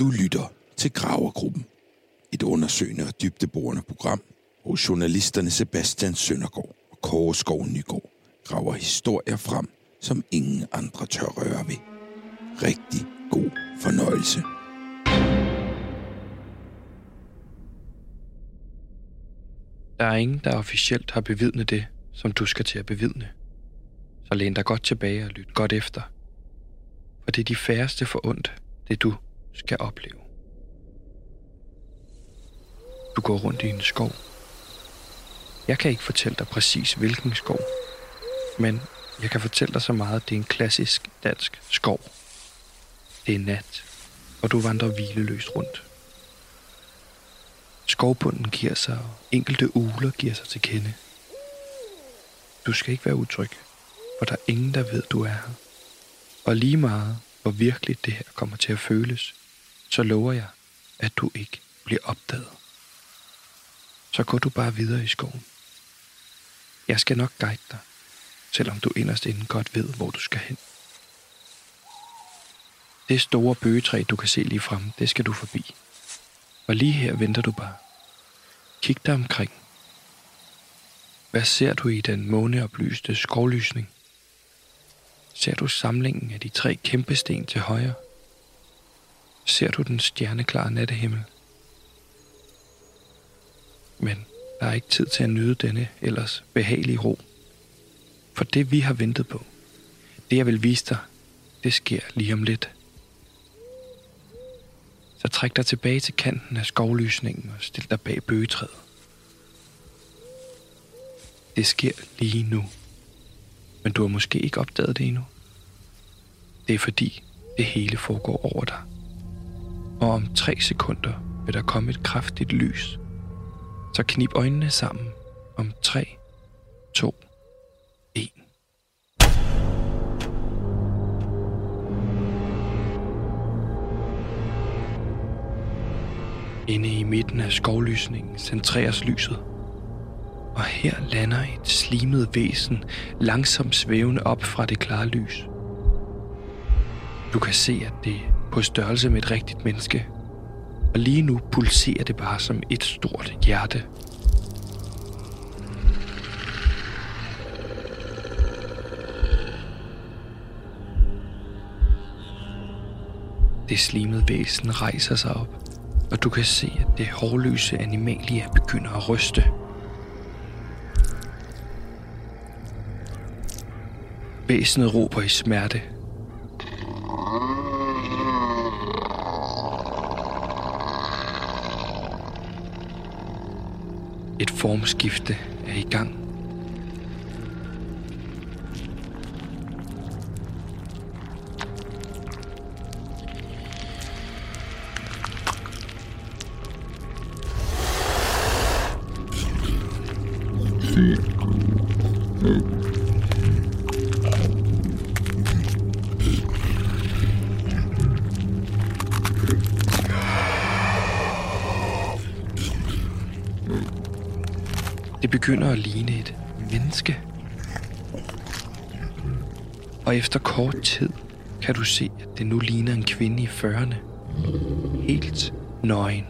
Du lytter til Gravergruppen. Et undersøgende og dybdeborende program, hvor journalisterne Sebastian Søndergaard og Kåre Skov Nygaard graver historier frem, som ingen andre tør røre ved. Rigtig god fornøjelse. Der er ingen, der officielt har bevidnet det, som du skal til at bevidne. Så læn dig godt tilbage og lyt godt efter. For det er de færreste for ondt, det du skal opleve. Du går rundt i en skov. Jeg kan ikke fortælle dig præcis hvilken skov, men jeg kan fortælle dig så meget, at det er en klassisk dansk skov. Det er nat, og du vandrer hvileløst rundt. Skovbunden giver sig, og enkelte uler giver sig til kende. Du skal ikke være utryg, for der er ingen, der ved, du er her. Og lige meget, hvor virkelig det her kommer til at føles, så lover jeg, at du ikke bliver opdaget. Så går du bare videre i skoven. Jeg skal nok guide dig, selvom du inderst inden godt ved, hvor du skal hen. Det store bøgetræ, du kan se lige frem, det skal du forbi. Og lige her venter du bare. Kig dig omkring. Hvad ser du i den måneoplyste skovlysning? Ser du samlingen af de tre kæmpe sten til højre? Ser du den stjerneklare nattehimmel? Men der er ikke tid til at nyde denne ellers behagelige ro. For det vi har ventet på, det jeg vil vise dig, det sker lige om lidt. Så træk dig tilbage til kanten af skovlysningen og stil dig bag bøgetræet. Det sker lige nu. Men du har måske ikke opdaget det endnu. Det er fordi, det hele foregår over dig. Og om tre sekunder vil der komme et kraftigt lys. Så knip øjnene sammen om 3, 2, 1. Inde i midten af skovlysningen centreres lyset. Og her lander et slimet væsen langsomt svævende op fra det klare lys. Du kan se, at det på størrelse med et rigtigt menneske. Og lige nu pulserer det bare som et stort hjerte. Det slimede væsen rejser sig op, og du kan se, at det hårløse animalie begynder at ryste. Væsenet råber i smerte. Et formskifte er i gang. Efter kort tid kan du se, at det nu ligner en kvinde i 40'erne. Helt nøgen.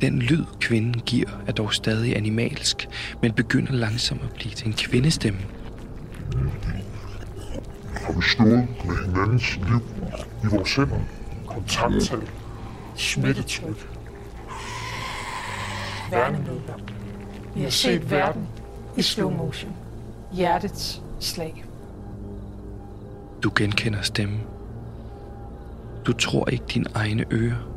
Den lyd, kvinden giver, er dog stadig animalsk, men begynder langsomt at blive til en kvindestemme. Har vi stået med hinandens liv i vores hænder? Kontakttal. Smittetryk. værnemedler. Vi har set verden i slow motion. Hjertets slag. Du genkender stemmen. Du tror ikke dine egne ører.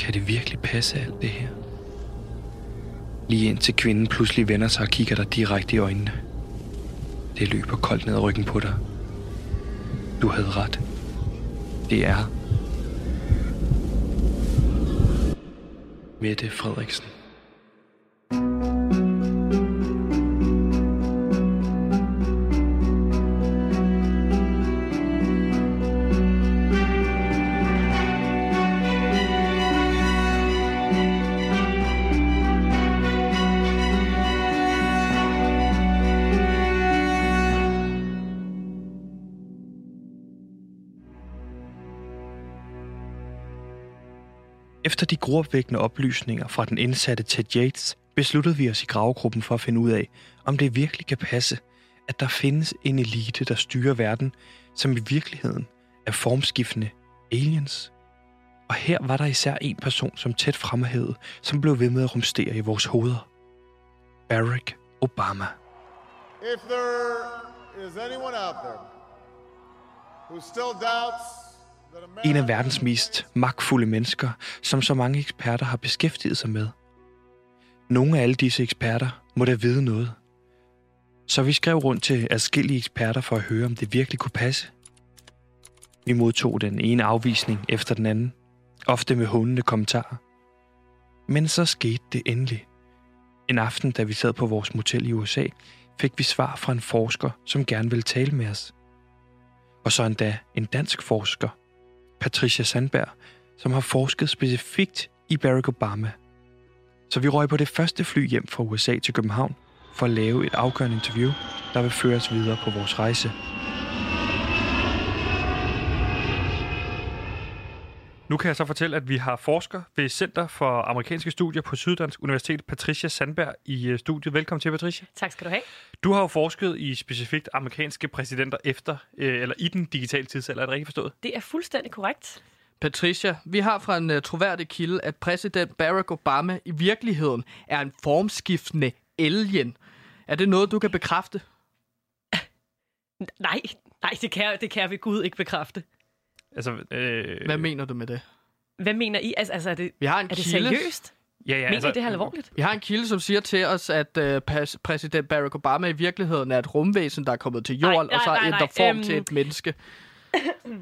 Kan det virkelig passe alt det her? Lige indtil kvinden pludselig vender sig og kigger dig direkte i øjnene. Det løber koldt ned ad ryggen på dig. Du havde ret. Det er Mette Frederiksen. Efter de gruopvækkende oplysninger fra den indsatte Ted Yates, besluttede vi os i gravegruppen for at finde ud af, om det virkelig kan passe, at der findes en elite, der styrer verden, som i virkeligheden er formskiftende aliens. Og her var der især en person, som tæt fremhævede, som blev ved med at rumstere i vores hoveder. Barack Obama. If there is anyone out there who still doubts en af verdens mest magtfulde mennesker, som så mange eksperter har beskæftiget sig med. Nogle af alle disse eksperter må da vide noget. Så vi skrev rundt til adskillige eksperter for at høre, om det virkelig kunne passe. Vi modtog den ene afvisning efter den anden, ofte med hundende kommentarer. Men så skete det endelig. En aften, da vi sad på vores motel i USA, fik vi svar fra en forsker, som gerne ville tale med os. Og så endda en dansk forsker, Patricia Sandberg, som har forsket specifikt i Barack Obama. Så vi røg på det første fly hjem fra USA til København for at lave et afgørende interview, der vil føre os videre på vores rejse. Nu kan jeg så fortælle, at vi har forsker ved Center for Amerikanske Studier på Syddansk Universitet, Patricia Sandberg, i øh, studiet. Velkommen til, Patricia. Tak skal du have. Du har jo forsket i specifikt amerikanske præsidenter efter, øh, eller i den digitale tidsalder. Er det rigtigt forstået? Det er fuldstændig korrekt. Patricia, vi har fra en uh, troværdig kilde, at præsident Barack Obama i virkeligheden er en formskiftende alien. Er det noget, du kan bekræfte? Nej, nej, det kan, det kan ved Gud ikke bekræfte. Altså, øh, Hvad mener du med det? Hvad mener I? Altså, altså er, det, Vi har en er det kilde, seriøst? ja, ja, Mener altså, I det her alvorligt? Vi har en kilde, som siger til os, at pas, præsident Barack Obama i virkeligheden er et rumvæsen, der er kommet til jorden, Nej, og så ændrer form øhm, til et menneske.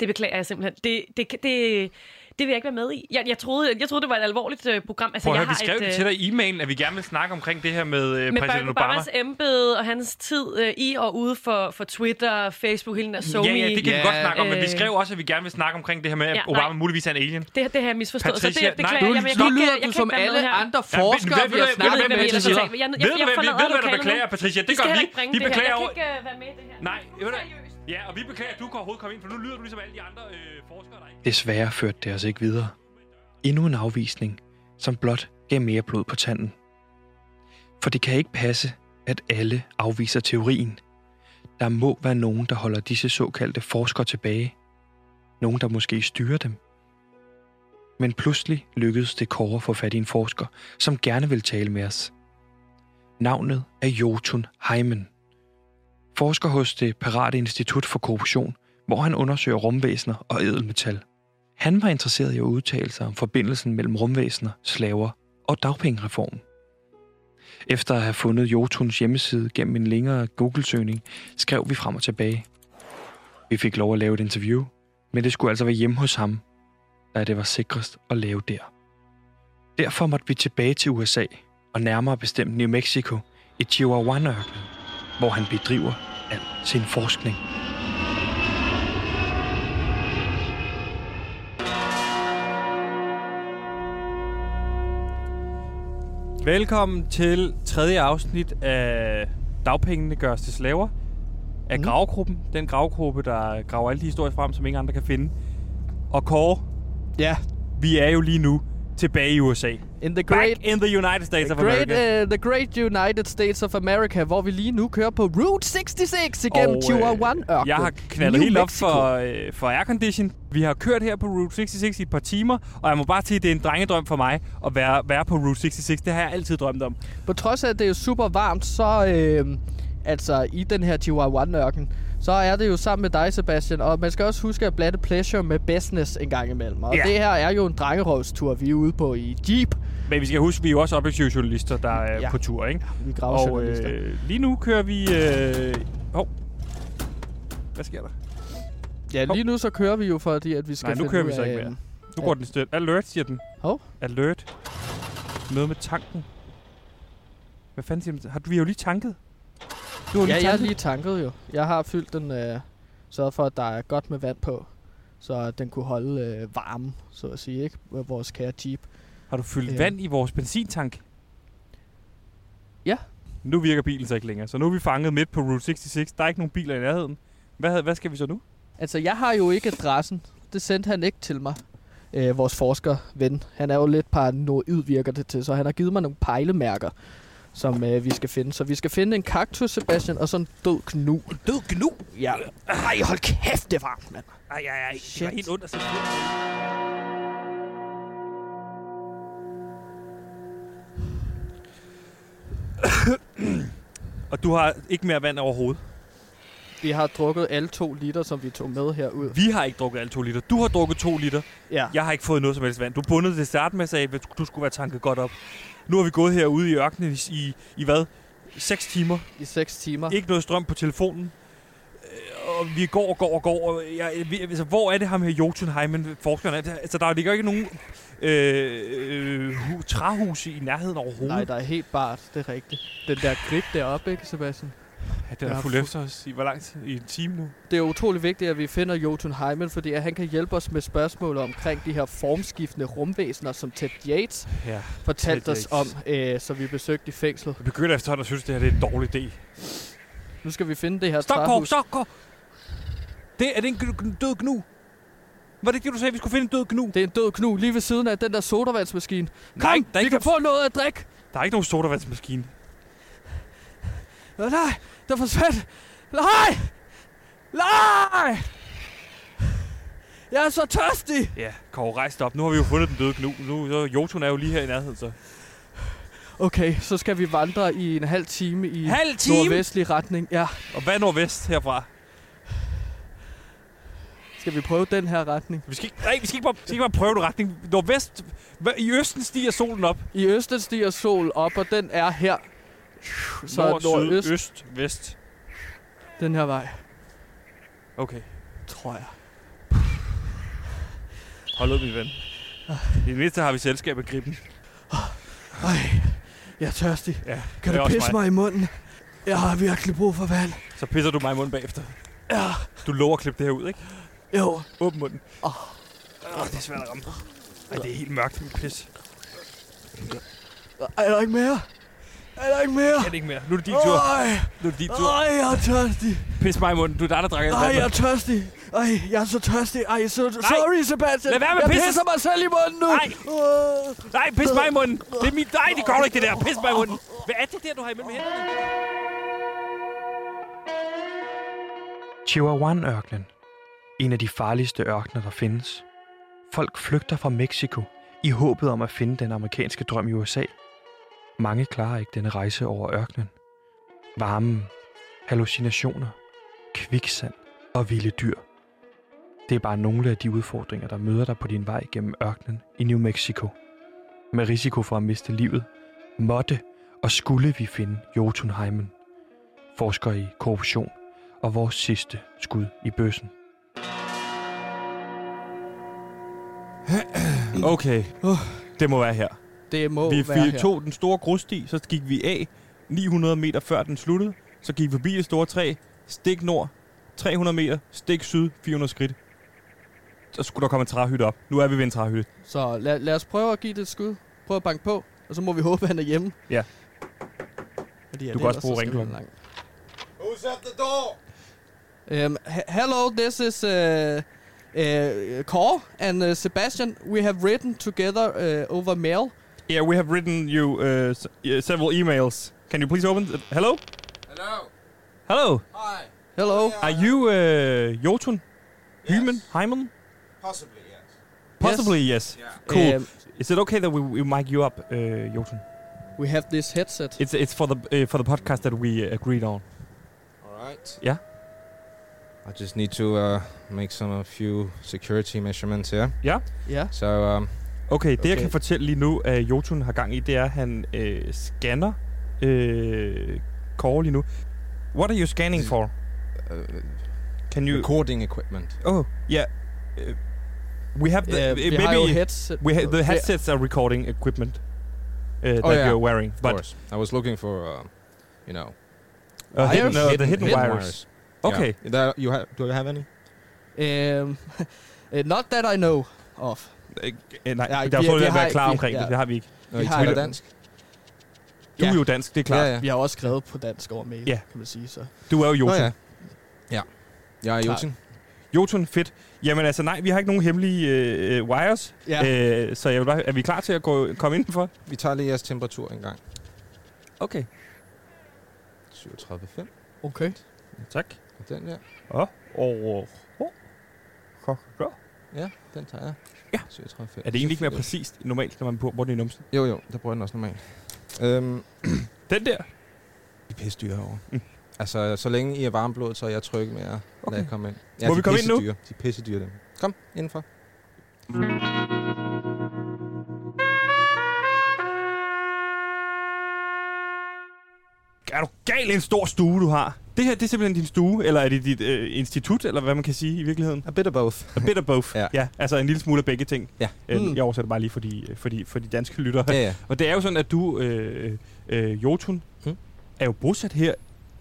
Det beklager jeg simpelthen. Det, det, det, det vil jeg ikke være med i. Jeg, jeg, troede, jeg troede, det var et alvorligt øh, program. Altså, Prøv at jeg høre, vi skrev et, det øh, til dig i e-mailen, at vi gerne vil snakke omkring det her med, øh, med præsident Barack Obama. Obamas embede og hans tid øh, i og ude for, for Twitter, Facebook, hele den der Ja, ja, det kan vi Ja, godt snakke om, men vi øh, skrev også, at vi gerne vil snakke omkring det her med, at Ja, Obama nej. muligvis er en alien. Det, det har jeg misforstået. så Patricia, det beklager nej, jeg. Nu, Jeg, jeg, nu lyder jeg du kan som ikke være med alle andre forskere, vi har snakket med ved- du, hvad vi, nu. beklager, Patricia? Det Vi gør vi. Vi det beklager Jeg over... kan ikke øh, være med i det her. Nej, ved du ja, og vi beklager, at du kan overhovedet komme ind, for nu lyder du ligesom alle de andre øh, forskere, der ikke... Desværre førte det os ikke videre. Endnu en afvisning, som blot gav mere blod på tanden. For det kan ikke passe, at alle afviser teorien. Der må være nogen, der holder disse såkaldte forskere tilbage. Nogen, der måske styrer dem. Men pludselig lykkedes det Kåre at få fat i en forsker, som gerne vil tale med os. Navnet er Jotun Heimen. Forsker hos det Parate Institut for Korruption, hvor han undersøger rumvæsener og edelmetal. Han var interesseret i at udtale sig om forbindelsen mellem rumvæsener, slaver og dagpengereformen. Efter at have fundet Jotuns hjemmeside gennem en længere Google-søgning, skrev vi frem og tilbage. Vi fik lov at lave et interview, men det skulle altså være hjemme hos ham, da det var sikrest at lave der. Derfor måtte vi tilbage til USA, og nærmere bestemt New Mexico i Chihuahuan-ørkenen hvor han bedriver al sin forskning. Velkommen til tredje afsnit af Dagpengene gøres til slaver af Mhm. Gravgruppen. Den gravgruppe, der graver alle de historier frem, som ingen andre kan finde. Og Kåre, Ja, vi er jo lige nu tilbage i USA. in the great, Back in the United States the of great, America. uh, the great United States of America, hvor vi lige nu kører på Route 66 igennem Og, øh, Chihuahua-ørkenen. Jeg har knaldet New helt op for, øh, for aircondition. Vi har kørt her på Route 66 i et par timer, og jeg må bare sige, at det er en drengedrøm for mig at være, være på Route 66. Det har jeg altid drømt om. På trods af, at det er super varmt, så øh, altså i den her Chihuahua-ørken, så er det jo sammen med dig, Sebastian. Og man skal også huske at blande pleasure med business en gang imellem. Og Ja. det her er jo en drengerøvstur, vi er ude på i Jeep. Men vi skal huske, vi er jo også objektive journalister, der er Ja. ja. på tur, ikke? Vi graver Og øh, lige nu kører vi... Øh... Oh. Hvad sker der? Ja, lige nu så kører vi jo, fordi at vi skal Nej, nu kører vi så af, ikke mere. øhm, Nu går den støt. Alert, siger den. Hov. Alert. Noget med tanken. Hvad fanden siger den? Har du vi har jo lige tanket? Du har Ja, jeg er tanket? lige tanket jo. Jeg har fyldt den, øh, sørget for, at der er godt med vand på, så den kunne holde øh, varme, så at sige, ikke? Med vores kære Jeep. Har du fyldt Ja. vand i vores benzintank? Ja. Nu virker bilen så ikke længere, så nu er vi fanget midt på Route 66. Der er ikke nogen biler i nærheden. Hvad, hvad skal vi så nu? Altså, jeg har jo ikke adressen. Det sendte han ikke til mig. øh, vores forskerven. Han er jo lidt paranoid, virker det til, så han har givet mig nogle pejlemærker, som øh, vi skal finde. Så vi skal finde en kaktus, Sebastian, og så en død knu. Død gnu. Ja. Ej, hold kæft, det varmt, mand. Ej, ej, ej. Det var Shit. helt ondt at se. Og du har ikke mere vand overhovedet. Vi har drukket alle to liter, som vi tog med herud. Vi har ikke drukket alle to liter. Du har drukket to liter. Ja. Jeg har ikke fået noget som helst vand. Du bundede det start med, sagde, at du skulle være tanket godt op. Nu har vi gået herude i ørkenen i, i, i hvad? 6 timer. I 6 timer. Ikke noget strøm på telefonen. Øh, Og vi går og går og går. Og jeg, vi, altså, hvor er det ham her Jotunheimen, forskeren? er? Altså, der ligger ikke nogen øh, øh, hu- træhuse i nærheden overhovedet. Nej, der er helt bart, det er rigtigt. Den der grip deroppe, ikke Sebastian? Den er har fuldt fu- efter os i hvor lang tid? I en time nu? Det er utrolig vigtigt, at vi finder Jotunheimen, fordi at han kan hjælpe os med spørgsmål omkring de her formskiftende rumvæsener, som Ted Yates Ja. fortalte Ted os om, øh, så vi besøgte i fængslet. Jeg begynder efterhånden at synes, at det her det er en dårlig idé. Nu skal vi finde det her Stop, træhus. Stop, Kåre! Det, er det en gnu- død gnu? Var det ikke det, du sagde, vi skulle finde en død gnu? Det er en død knu lige ved siden af den der sodavandsmaskine. Kom, Nej, der er vi kan få noget at drikke. Der er ikke nogen sodavandsmaskine. Åh, nej, der forsvandt. Nej! Nej! Jeg er så tørstig! Ja, Kåre, rejs op. Nu har vi jo fundet den døde gnu. Nu, så Jotun er jo lige her i nærheden, så. Okay, så skal vi vandre i en halv time i Halv time? nordvestlig retning. Ja, Og hvad er nordvest herfra? skal vi prøve den her retning? Vi skal ikke, nej, vi skal ikke bare, skal ikke bare prøve en retning. Nordvest. I østen stiger solen op. I østen stiger sol op, og den er her. Så Nord, syd, nordøst, øst, vest. den her vej, Okay. tror jeg. Hold ud, min ven. I det mindste har vi selskab af griben. Ej, jeg er tørstig. Ja, Kan du pisse mig i munden? Jeg har virkelig brug for vand. Så pisser du mig i munden bagefter. Ja, Du lover at klippe det her ud, ikke? jo. Åbn munden. Åh. Oh, det er svært at ramme. Ej, det er helt mørkt med pis. Er der ikke mere? Er der ikke mere? Er det ikke mere? Nu er det din tur. Ej, Nu er det din tur. ej, jeg er tørstig. Pis mig i munden. Du er dig, der drikker Ej, alt jeg er tørstig. Ej, jeg er så tørstig. Ej, så, sorry, Sebastian. Lad være med jeg pisse. pisser mig selv i munden nu. Nej. Åh. Nej, pis mig i munden. Det er mit... Nej, det går ikke, det der. Pis mig i munden. Hvad er det der, du har imellem hænderne? Chihuahuan-ørkenen. En af de farligste ørkener, der findes. Folk flygter fra Mexico i håbet om at finde den amerikanske drøm i USA. Mange klarer ikke denne rejse over ørkenen. Varmen, hallucinationer, kviksand og vilde dyr. Det er bare nogle af de udfordringer, der møder dig på din vej gennem ørkenen i New Mexico. Med risiko for at miste livet, måtte og skulle vi finde Jotunheimen. Forsker i korruption og vores sidste skud i bøssen. Okay. Det må være her. Det må Vi, være vi her. tog den store grussti, så gik vi af 900 meter før den sluttede. Så gik vi forbi det store træ, stik nord, 300 meter, stik syd, 400 skridt. Så skulle der komme en træhytte op. Nu er vi ved en træhytte. Så lad, lad os prøve at give det et skud. Prøv at banke på, og så må vi håbe, at han er hjemme. Ja. Fordi, Du at kan også bruge ringklokken. langt. Who's at the door? Um, he- hello, this is uh, uh, Kåre and uh, Sebastian. We have written together uh, over mail. Yeah, we have written you uh, s- uh, several emails. Can you please open? it? Hello? Hello. Hello? Hi. Hello. Are you uh, Jotun? Human? Hyman? Possibly, yes. Possibly, yes. Yeah. Cool. Um, Is it okay that we, we mic you up, uh, Jotun? we have this headset. It's it's for the uh, for the podcast that we uh, agreed on. All right. Yeah. I just need to uh, make some a few security measurements here. Yeah. Yeah. So um, Okay, det jeg Okay. kan fortælle lige nu, at Jotun har gang i, det er, at han øh, scanner øh, Kåre lige nu. What are you scanning for? uh, Can you... recording equipment. Oh, yeah. Uh, we have the... Uh, uh, maybe headset. we ha- the headsets are recording equipment uh, that Oh, yeah. you're wearing. Of But course. I was looking for, uh, you know, uh, hidden, Wires? uh, the hidden, hidden wires. Okay. Yeah. That you have? Do you have any? Um, uh, not that I know of. Øh, øh, nej, Ja, der er vi- så vi lidt at har være ikke- klar vi- omkring ja. det. Det har vi ikke. No, you har taler det. dansk. Du Ja. er jo dansk, det er klart. Ja, ja. Vi har også skrevet på dansk over mail, Ja. kan man sige. Så. Du er jo Nå Jotun. ja. Ja. Jeg er Klar. Jotun. Jotun, fedt. Jamen altså, nej, vi har ikke nogen hemmelige øh, wires. Ja. Øh, så jeg vil bare, er vi klar til at gå, komme indenfor? Vi tager lige jeres temperatur en gang. Okay. 37,5. Okay. Tak. Og den der. Og, og, og. Ja, den tager jeg. Ja. 37,5. Er det egentlig ikke mere præcist normalt, når man bruger den i numsen? Jo, jo, der bruger jeg den også normalt. Øhm, Den der? de er pisse dyre herovre. Mm. Altså, så længe I er varmblodet, så er jeg tryg med at okay. Lade komme ind. Må de vi er komme ind nu? pissedyre. De er pisse dyre, dem. Kom, indenfor. Er du gal en stor stue, du har? Det her, det er simpelthen din stue, eller er det dit øh, institut, eller hvad man kan sige i virkeligheden? A bit of both. A bit of both. Ja. ja. altså en lille smule af begge ting. Ja. Øh, Mm. Jeg oversætter bare lige for de, for de, for de danske lyttere. Ja, ja. Og det er jo sådan, at du, øh, øh, Jotun, Mm. er jo bosat her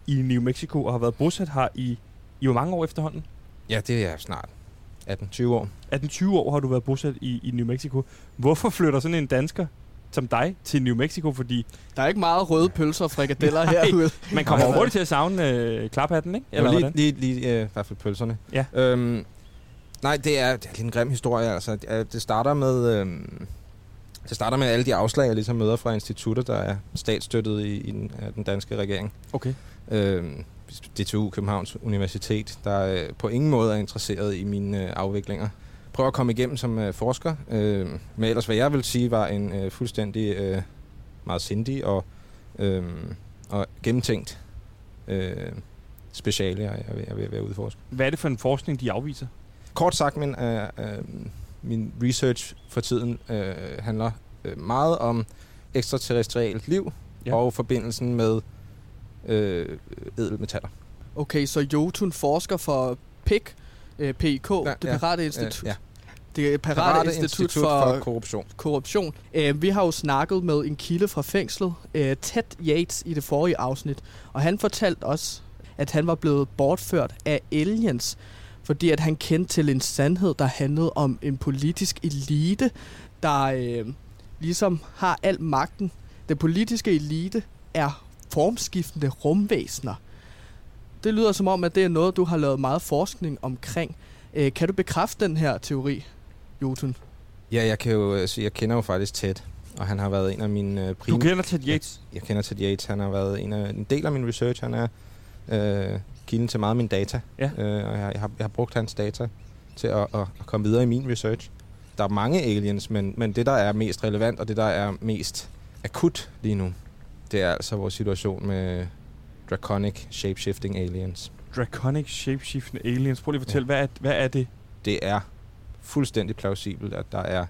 i New Mexico, og har været bosat her i, i hvor mange år efterhånden? Ja, det er snart 18-20 år. 18-20 år har du været bosat i, i New Mexico. Hvorfor flytter sådan en dansker som dig til New Mexico? Fordi Der er ikke meget røde pølser og frikadeller herude. man kommer Nej. hurtigt til at savne øh, klaphatten, ikke? Eller Eller lige, lige, lige øh, i hvert fald pølserne. Ja. Øhm, nej, det er, det er lidt en grim historie. Altså, det, er- det starter med... Øhm, det starter med alle de afslag, jeg ligesom møder fra institutter, der er statsstøttet i, i den, af den danske regering. Okay. Øhm, DTU, Københavns Universitet, der øh, på ingen måde er interesseret i mine øh, afviklinger. Prøver at komme igennem som øh, forsker, øh, med ellers hvad jeg vil sige var en øh, fuldstændig øh, meget sindig og, øh, og gennemtænkt øh, speciale, jeg jeg er ved at være udforske. Hvad er det for en forskning, de afviser? Kort sagt, min, øh, øh, min research for tiden øh, handler øh, meget om ekstraterrestrialt liv Ja. ja. og forbindelsen med øh, edelmetaller. Okay, så Jotun forsker for PIK, øh, PIK, Ja, det ja. Parate Institut. ja. Det Parate, Parate Institut, Institut for, for Korruption. korruption. Øh, vi har jo snakket med en kilde fra fængslet, øh, Ted Yates, i det forrige afsnit, og han fortalte os, at han var blevet bortført af aliens, fordi at han kendte til en sandhed, der handlede om en politisk elite, der øh, ligesom har al magten. Den politiske elite er formskiftende rumvæsener. Det lyder som om, at det er noget, du har lavet meget forskning omkring. Øh, kan du bekræfte den her teori, Jotun? Ja, jeg kan jo øh, sige, jeg kender jo faktisk Ted, og han har været en af mine øh, Du prim... kender Ted Yates? Jeg kender Ted Yates. Han har været en, af, en del af min research. Han er øh, kilden til meget af min data. Ja. Øh, og jeg, jeg, har, jeg har brugt hans data til at, at, at komme videre i min research. Der er mange aliens, men, men det, der er mest relevant, og det, der er mest akut lige nu, det er altså vores situation med draconic shapeshifting aliens. Draconic shapeshiftende aliens. Prøv lige at fortælle, ja. hvad, er, hvad er det? Det er fuldstændig plausibelt, at der er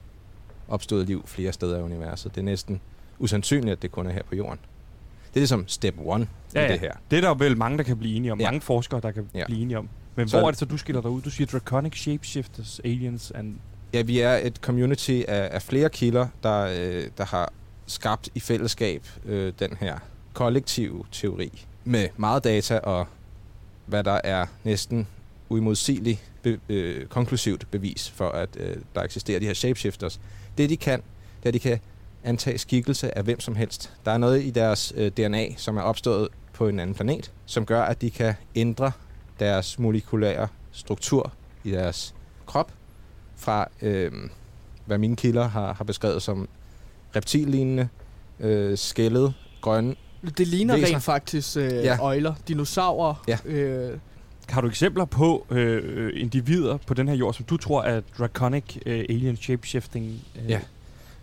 opstået liv flere steder i universet. Det er næsten usandsynligt, at det kun er her på jorden. Det er ligesom step one Ja, i det her. Det er der vel mange, der kan blive enige om. Ja. Mange forskere, der kan Ja. blive enige om. Men Så- hvor er det så, du skiller dig ud? Du siger Draconic shapeshifters, aliens and... Ja, vi er et community af, af flere kilder, der, øh, der har skabt i fællesskab øh, den her kollektive teori med meget data og hvad der er næsten uimodsigeligt be, øh, konklusivt bevis for, at øh, der eksisterer de her shapeshifters. Det de kan, det er, at de kan antage skikkelse af hvem som helst. Der er noget i deres øh, DNA, som er opstået på en anden planet, som gør, at de kan ændre deres molekylære struktur i deres krop fra, øh, hvad mine kilder har, har beskrevet som reptillignende, øh, skældet, grønne. Det ligner Væsener. rent faktisk øh, Ja. øjler, dinosaurer. Ja. Øh, Har du eksempler på øh, individer på den her jord, som du tror er Draconic øh, alien shapeshifting? Øh, Ja.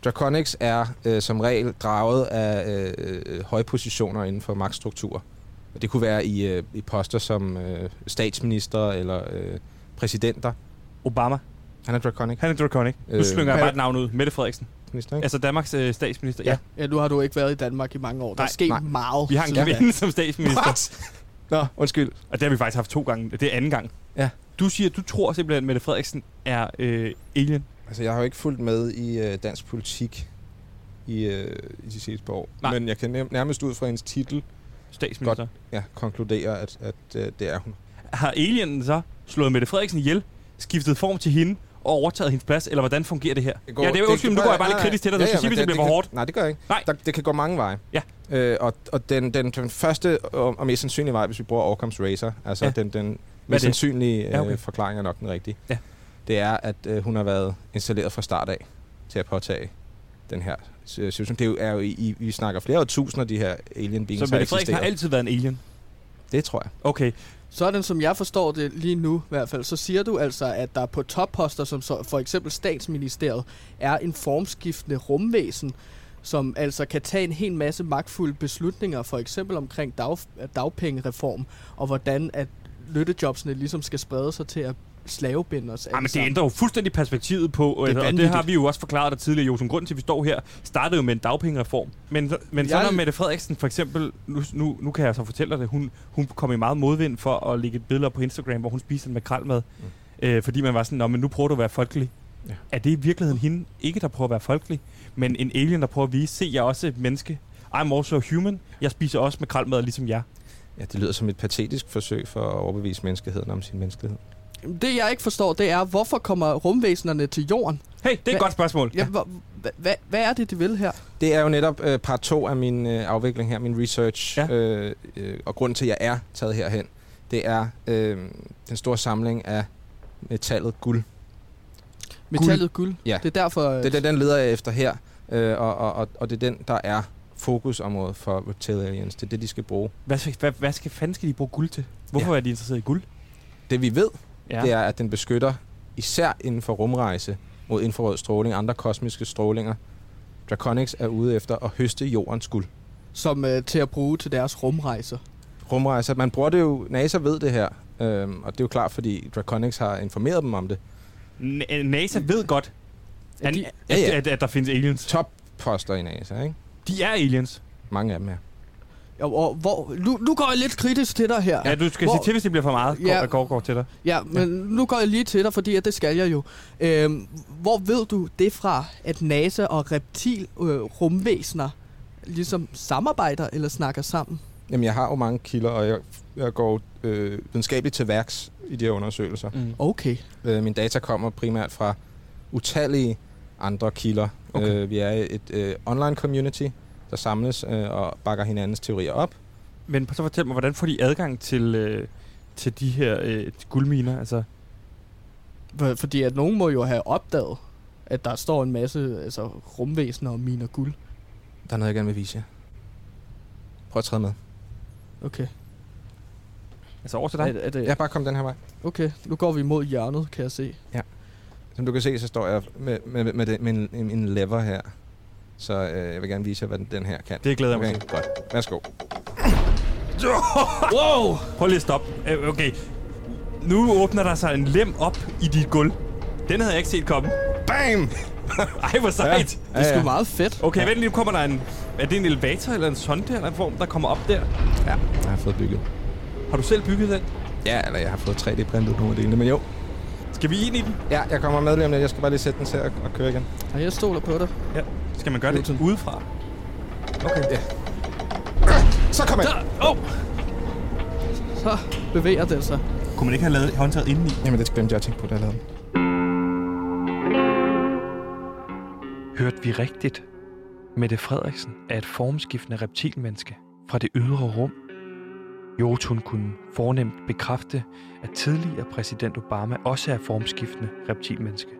Draconics er øh, som regel draget af øh, øh, høje positioner inden for magtstrukturer. Det kunne være i, øh, i poster som øh, statsminister eller øh, præsidenter. Obama. Han er Draconic. Han er Draconic. Nu Øh, slynger jeg bare et navn ud. Mette Frederiksen. Minister, ikke? Altså Danmarks øh, statsminister. Ja. Ja. ja, nu har du ikke været i Danmark i mange år. Der Nej, er sket nej. meget. Vi har en kvinde som statsminister. Nå, undskyld. Og det har vi faktisk haft to gange. Det er anden gang. Ja. Du siger, du tror simpelthen, at Mette Frederiksen er øh, alien. Altså, jeg har jo ikke fulgt med i øh, dansk politik i, øh, i de par år. Nej. Men jeg kan nær- nærmest ud fra hendes titel Statsminister. ja, konkludere, at, at øh, det er hun. Har alienen så slået Mette Frederiksen ihjel, skiftet form til hende og overtaget hendes plads, eller hvordan fungerer det her? Det ja, det er undskyld, men nu går jeg bare lidt kritisk til dig. Du skal sige, hvis det bliver for hårdt. Nej, det gør jeg ikke. Nej. Der, det kan gå mange veje. Ja. Øh, og og den, den, den første og, og mest sandsynlige vej, hvis vi bruger Occam's Razor, altså Ja. ja. den, den det? sandsynlige Ja, ja, okay. okay. forklaring er nok den rigtige. Ja. Det er, at øh, hun har været installeret fra start af til at påtage den her øh, situation. Det er jo, er jo i, vi snakker flere år tusinder, de her alien beings Så Mette Frederiksen har altid været en alien? Det tror jeg. Okay. Sådan som jeg forstår det lige nu i hvert fald, så siger du altså, at der på topposter, som så for eksempel statsministeriet, er en formskiftende rumvæsen, som altså kan tage en hel masse magtfulde beslutninger, for eksempel omkring dag, dagpengereform, og hvordan at lyttejobsene ligesom skal sprede sig til at slavebinde os men alle det sammen. ændrer jo fuldstændig perspektivet på, Det det og det har vi jo også forklaret dig tidligere, Josef. Grunden til, at vi står her, startede jo med en dagpengereform. Men, men så når Mette Frederiksen for eksempel, nu, nu, nu kan jeg så fortælle dig det, hun, hun kom i meget modvind for at lægge et billede op på Instagram, hvor hun spiste en makrelmad. Mm. Øh, fordi man var sådan, Nå, men nu prøver du at være folkelig. Ja. Er det i virkeligheden hende, ikke der prøver at være folkelig, men en alien, der prøver at vise, se, jeg er også et menneske. I'm also human. Jeg spiser også makrelmad ligesom jer. Ja, det lyder som et patetisk forsøg for at overbevise menneskeheden om sin menneskelighed. Det jeg ikke forstår, det er, hvorfor kommer rumvæsenerne til jorden? Hey, det er et godt spørgsmål. Ja, hva, hva, hva, hvad er det, de vil her? Det er jo netop øh, part 2 af min øh, afvikling her, min research. Ja. Øh, øh, og grunden til, at jeg er taget herhen, det er øh, den store samling af metallet guld. Metallet guld. Ja. Det er derfor... Det er den, den leder jeg efter her, øh, og, og, og, og det er den, der er fokusområdet for reptilians. Det er det, de skal bruge. Hvad, skal- hvad, hvad skal, fanden skal de bruge guld til? Hvorfor Ja. er de interesseret i guld? Det vi ved, Ja. ja. det er, at den beskytter især inden for rumrejse mod infrarød stråling, andre kosmiske strålinger. Draconics er ude efter at høste jordens guld. som øh, til at bruge til deres rumrejser. Rumrejser, man bruger det jo, NASA ved det her, øhm, og det er jo klart, fordi Draconics har informeret dem om det. N- NASA ved godt, at, de- at, Ja, ja. at, at der findes aliens. Topposter i NASA, ikke? De er aliens. Mange af dem er. Og, og hvor, nu, nu går jeg lidt kritisk til dig her. Ja, du skal Hvor- sige til, hvis det bliver for meget, Ja. ja. går, går til dig. Ja, men nu går jeg lige til dig, fordi at det skal jeg jo. Øhm, hvor ved du det fra, at NASA og reptil øh, rumvæsener ligesom samarbejder eller snakker sammen? Jamen, jeg har jo mange kilder, og jeg, jeg går øh, videnskabeligt til værks i de her undersøgelser. Mm. Okay. Øh, min data kommer primært fra utallige andre kilder. Okay. Øh, vi er et øh, online community, der samles øh, og bakker hinandens teorier op. Men så fortæl mig, hvordan får de adgang til, øh, til de her øh, guldminer? Altså, For, fordi at nogen må jo have opdaget, at der står en masse altså, rumvæsener og miner guld. Der er noget, jeg gerne vil vise jer. Prøv at træde med. Okay. altså over til Er, dig? er det, Ja, bare kom den her vej. Okay, nu går vi mod hjørnet, kan jeg se. Som du kan se, så står jeg med, med, med, den, med en, en, en lever her. Så øh, jeg vil gerne vise jer, hvad den, den her kan. Det glæder jeg mig til. godt. Værsgo. Wow! Prøv lige at stoppe. Øh, Okay. Nu åbner der sig en lem op i dit gulv. Den havde jeg ikke set komme. Bam! Ej, hvor sejt. Det er sgu meget fedt. Okay, vent lige, nu kommer der en... Er det en elevator eller en sonde eller en form, der kommer op der? Ja, jeg har fået bygget. Har du selv bygget den? Ja, eller jeg har fået 3D-printet nogle af delene, men jo. Skal vi ind i den? Ja, jeg kommer med lige om lidt. Jeg skal bare lige sætte den til at, at køre igen. Og jeg stoler på dig. Ja. Skal man gøre det Newton. udefra? Okay. Ja. Så kom jeg. Der! Oh! Så bevæger den sig. Kunne man ikke have lavet håndtaget indeni? Jamen, det glemte jeg at tænke på, da jeg lavede den. Hørte vi rigtigt? Mette Frederiksen er et formskiftende reptilmenneske fra det ydre rum. Jotun kunne fornemt bekræfte, at tidligere præsident Obama også er formskiftende reptilmenneske.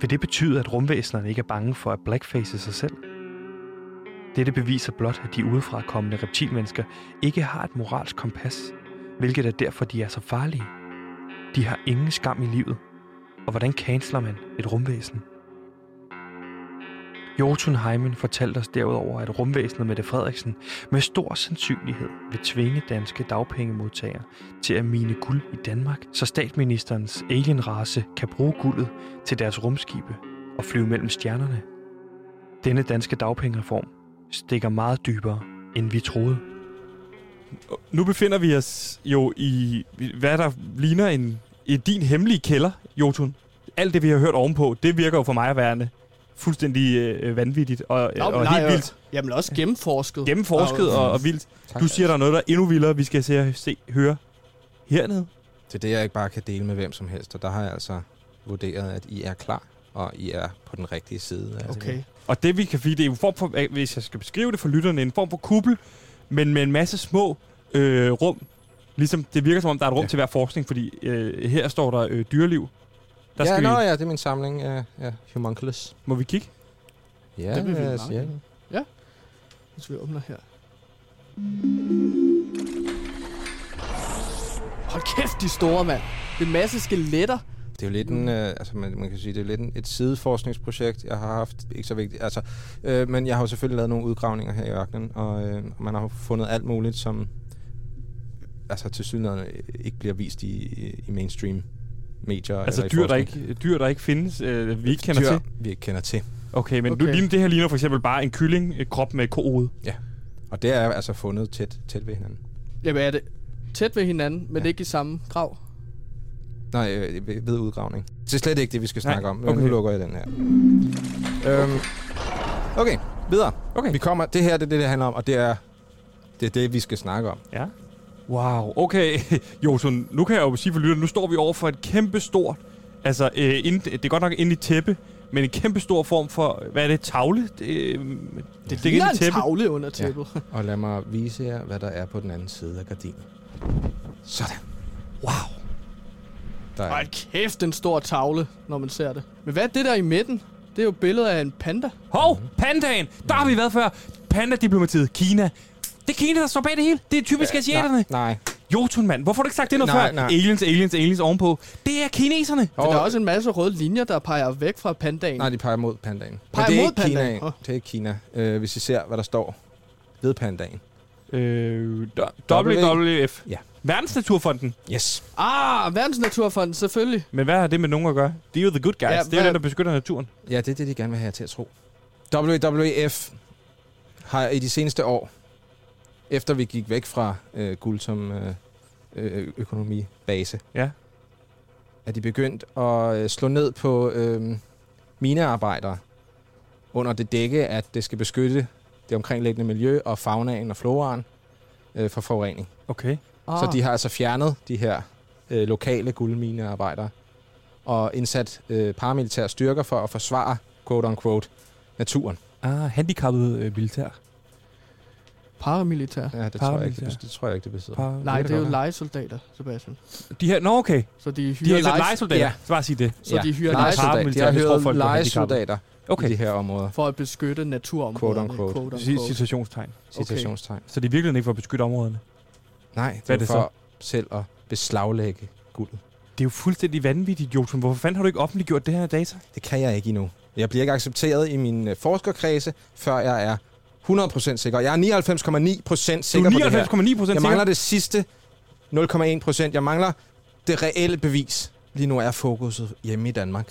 Vil det betyde, at rumvæsenerne ikke er bange for at blackface sig selv? Dette beviser blot, at de udefra kommende reptilmennesker ikke har et moralsk kompas, hvilket er derfor, de er så farlige. De har ingen skam i livet. Og hvordan canceler man et rumvæsen? Jotunheimen fortalte os derudover, at rumvæsenet Mette Frederiksen med stor sandsynlighed vil tvinge danske dagpengemodtagere til at mine guld i Danmark, så statsministerens alienrace kan bruge guldet til deres rumskibe og flyve mellem stjernerne. Denne danske dagpengereform stikker meget dybere, end vi troede. Nu befinder vi os jo i, hvad der ligner en, i din hemmelige kælder, Jotun. Alt det, vi har hørt ovenpå, det virker jo for mig at være fuldstændig øh, vanvittigt og, Nå, og nej, helt vildt. Jamen også gennemforsket. Gennemforsket og, og vildt. Tak. Du siger, der er noget, der er endnu vildere, vi skal se, se høre hernede. Det er det, jeg ikke bare kan dele med hvem som helst, og der har jeg altså vurderet, at I er klar, og I er på den rigtige side. af det. Okay. Og det vi kan finde, det er en form for, hvis jeg skal beskrive det for lytterne, en form for kuppel, men med en masse små øh, rum Ligesom, det virker som om, der er et rum Ja. til hver forskning, fordi øh, her står der øh, dyreliv. Der ja, skal nå, vi, ja, det er min samling af ja, homunculus. Må vi kigge? Ja, Det vil vi ja, meget ja. gerne. Hvis vi åbner her. Hold kæft, de store, mand. Det er en masse skeletter. Det er jo lidt en, øh, altså man, man kan sige, det er lidt en, et sideforskningsprojekt, jeg har haft, ikke så vigtigt, altså, øh, men jeg har jo selvfølgelig lavet nogle udgravninger her i ørkenen, og øh, man har fundet alt muligt, som altså til synligheden ikke bliver vist i, i mainstream medier. Altså dyr der, ikke, dyr, der ikke findes, øh, vi ikke kender dyr, til. vi ikke kender til. Okay, men Okay. Du, det her ligner for eksempel bare en kylling øh, krop med kohoved. Og det er altså fundet tæt, tæt ved hinanden. Jamen er det tæt ved hinanden, men Ja. ikke i samme grav. Nej, øh, ved, ved udgravning. Det er slet ikke det, vi skal Nej, snakke om. okay. Okay. Nu lukker jeg den her. Øhm, okay, videre. Okay. Vi kommer, det her det er det, det handler om, og det er det, er det vi skal snakke om. Ja. Wow, okay. Josson, nu kan jeg jo sige for lytterne, nu står vi over for et kæmpe stort, altså øh, ind, det er godt nok inde i tæppe, men en kæmpe stor form for, hvad er det, tavle? Det, øh, Det er ligner inde i en tæppe. tavle under tæppet. Ja. Og lad mig vise jer, hvad der er på den anden side af gardinen. Sådan. Wow. Der er, Hold kæft, en stor tavle, når man ser det. Men hvad er det der i midten? Det er jo billedet af en panda. Hov, pandaen! Der har vi været før. Panda-diplomatiet, Kina. Det er Kina, der står bag det hele. Det er typisk ja, asiaterne. nej, Jotun, mand. Hvorfor har du ikke sagt det noget Nej, før? nej. Aliens, aliens, aliens ovenpå. Det er kineserne. Så der er også en masse røde linjer, der peger væk fra pandaen. nej, de peger mod pandaen. Peger Men det er mod ikke Kina. pandaen? Åh. Det er ikke Kina. Øh, hvis I ser, hvad der står ved pandaen. Øh, WWF. Ja. Verdensnaturfonden. Yes. Ah, Verdensnaturfonden, selvfølgelig. Men hvad har det med nogen at gøre? Det er jo the good guys. Ja, det er jo hvad- den, der beskytter naturen. Ja, det er det, de gerne vil have jer til at tro. WWF har i de seneste år, efter vi gik væk fra øh, guld som øh, øh, økonomibase, Ja. er de begyndt at øh, slå ned på øh, minearbejdere under det dække, at det skal beskytte det omkringliggende miljø og faunaen og floraen øh, for forurening. Okay. Ah. Så de har altså fjernet de her øh, lokale guldminearbejdere og indsat øh, paramilitære styrker for at forsvare, quote-unquote, naturen. Ah, handicappet øh, militær. Paramilitær. Ja, det tror, jeg ikke, det, det tror jeg ikke, det besidder. Par- Nej, det er jo lejesoldater, Sebastian. De her, nå okay. Så de De hyrer er leje, lejesoldater. Ja. Så bare sige det. så de hyrer lejesoldater. De har hyret er lejesoldater Okay. i de her områder. for at beskytte naturområderne. Quote unquote. Sig- Citationstegn. Citationstegn. Så det er virkelig ikke for at beskytte områderne. Nej, det Hvad er, det for selv at beslaglægge guldet. Det er jo fuldstændig vanvittigt, Jotun. Hvorfor fanden har du ikke offentliggjort det her data? Det kan jeg ikke endnu. Jeg bliver ikke accepteret i min øh, forskerkredse, før jeg er 100% sikker. Jeg er 99,9% Du sikker på det her. er 99,9 procent Jeg mangler sikker. det sidste 0,1 procent. Jeg mangler det reelle bevis. Lige nu er fokuset hjemme i Danmark.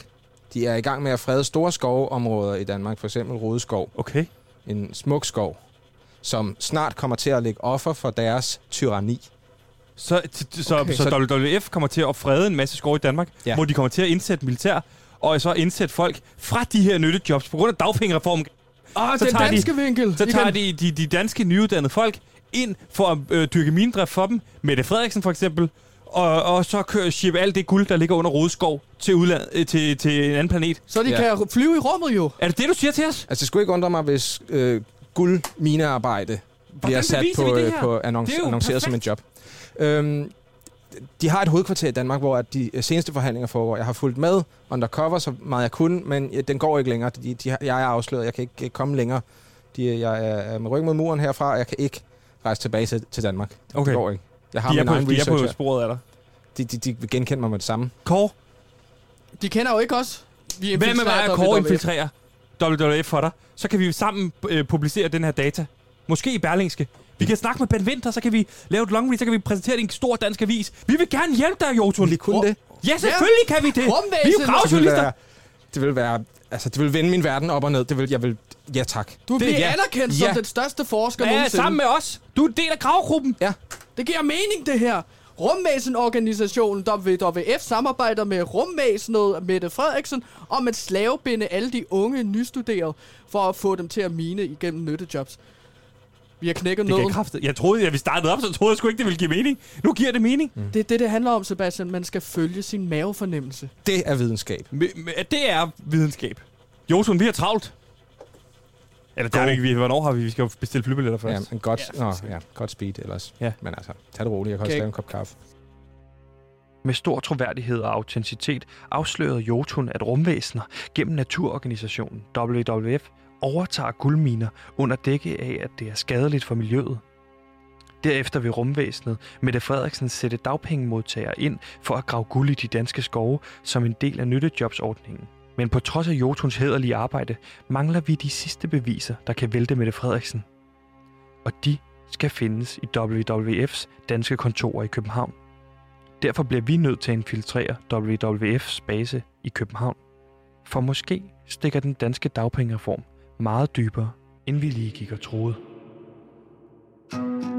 De er i gang med at frede store skovområder i Danmark, for eksempel Rodeskov, Okay. en smuk skov, som snart kommer til at lægge offer for deres tyranni. Så, t- så, Okay. så WWF kommer til at frede en masse skov i Danmark, ja. hvor de kommer til at indsætte militær, og så indsætte folk fra de her nyttejobs. På grund af dagpengereformen, Ah, Så den tager de- danske vinkel. så Igen. tager de, de de danske nyuddannede folk ind for at øh, dyrke minedrift for dem. Mette Frederiksen for eksempel. Og, og så kører ship alt det guld, der ligger under Rodeskov, til, udland, øh, til, til en anden planet. Så de Ja. kan flyve i rummet jo. Er det det, du siger til os? Altså, det skulle ikke undre mig, hvis øh, guldminearbejde bliver sat på, øh, på annonc- annonceret som en job. Øhm, de har et hovedkvarter i Danmark, hvor at de øh, seneste forhandlinger foregår. Jeg har fulgt med undercover, så meget jeg kunne, men den går ikke længere. De, de, har- jeg er afsløret, jeg kan ikke øh, komme længere. De, jeg er med ryggen mod muren herfra, og jeg kan ikke rejse tilbage til, til Danmark. Det, Okay. det går ikke. Jeg har De er, min på, egen de er på sporet af dig. De, de, de vil genkende mig med det samme. Kåre, De kender jo ikke os. Vi hvad med mig infiltrerer at Kåre WWF. infiltrerer WWF for dig? Så kan vi sammen øh, publicere den her data. Måske i Berlingske. Vi kan snakke med Ben Winter, så kan vi lave et long read, så kan vi præsentere det i en stor dansk avis. Vi vil gerne hjælpe dig, Jotun. Vil I kunne det? Ja, selvfølgelig kan vi det. Vi er jo Rumvæsen. Det vil gravjournalister. være, det vil være, altså det vil vende min verden op og ned. Det vil, jeg vil, ja tak. Du Det- bliver ja. anerkendt Ja. som den største forsker Ja, nogensinde. sammen med os. Du er en del af gravgruppen. Det giver mening, det her. Rumvæsenorganisationen WWF samarbejder med rumvæsenet Mette Frederiksen om at slavebinde alle de unge nystuderede for at få dem til at mine igennem nyttejobs. Vi har knækket Det nøden. kraftet. Jeg troede, at vi startede op, så troede jeg sgu ikke, det ville give mening. Nu giver det mening. Mm. Det er det, det handler om, Sebastian. Man skal følge sin mavefornemmelse. Det er videnskab. Det er videnskab. Jotun, vi har travlt. Eller det er ikke. Vi, hvornår har vi? Vi skal jo bestille flybilletter Ja, først. en godt, Ja, ja, nå, ja, godt speed ellers. Ja. Men altså, tag det roligt. Jeg kan også Okay. lave en kop kaffe. Med stor troværdighed og autenticitet afslørede Jotun, at rumvæsener gennem naturorganisationen WWF overtager guldminer under dække af, at det er skadeligt for miljøet. Derefter vil rumvæsenet Mette Frederiksen sætte dagpengemodtagere ind for at grave guld i de danske skove som en del af nyttejobsordningen. Men på trods af Jotuns hederlige arbejde, mangler vi de sidste beviser, der kan vælte Mette Frederiksen. Og de skal findes i WWF's danske kontorer i København. Derfor bliver vi nødt til at infiltrere WWF's base i København. For måske stikker den danske dagpengereform meget dybere, end vi lige gik og troede. thank you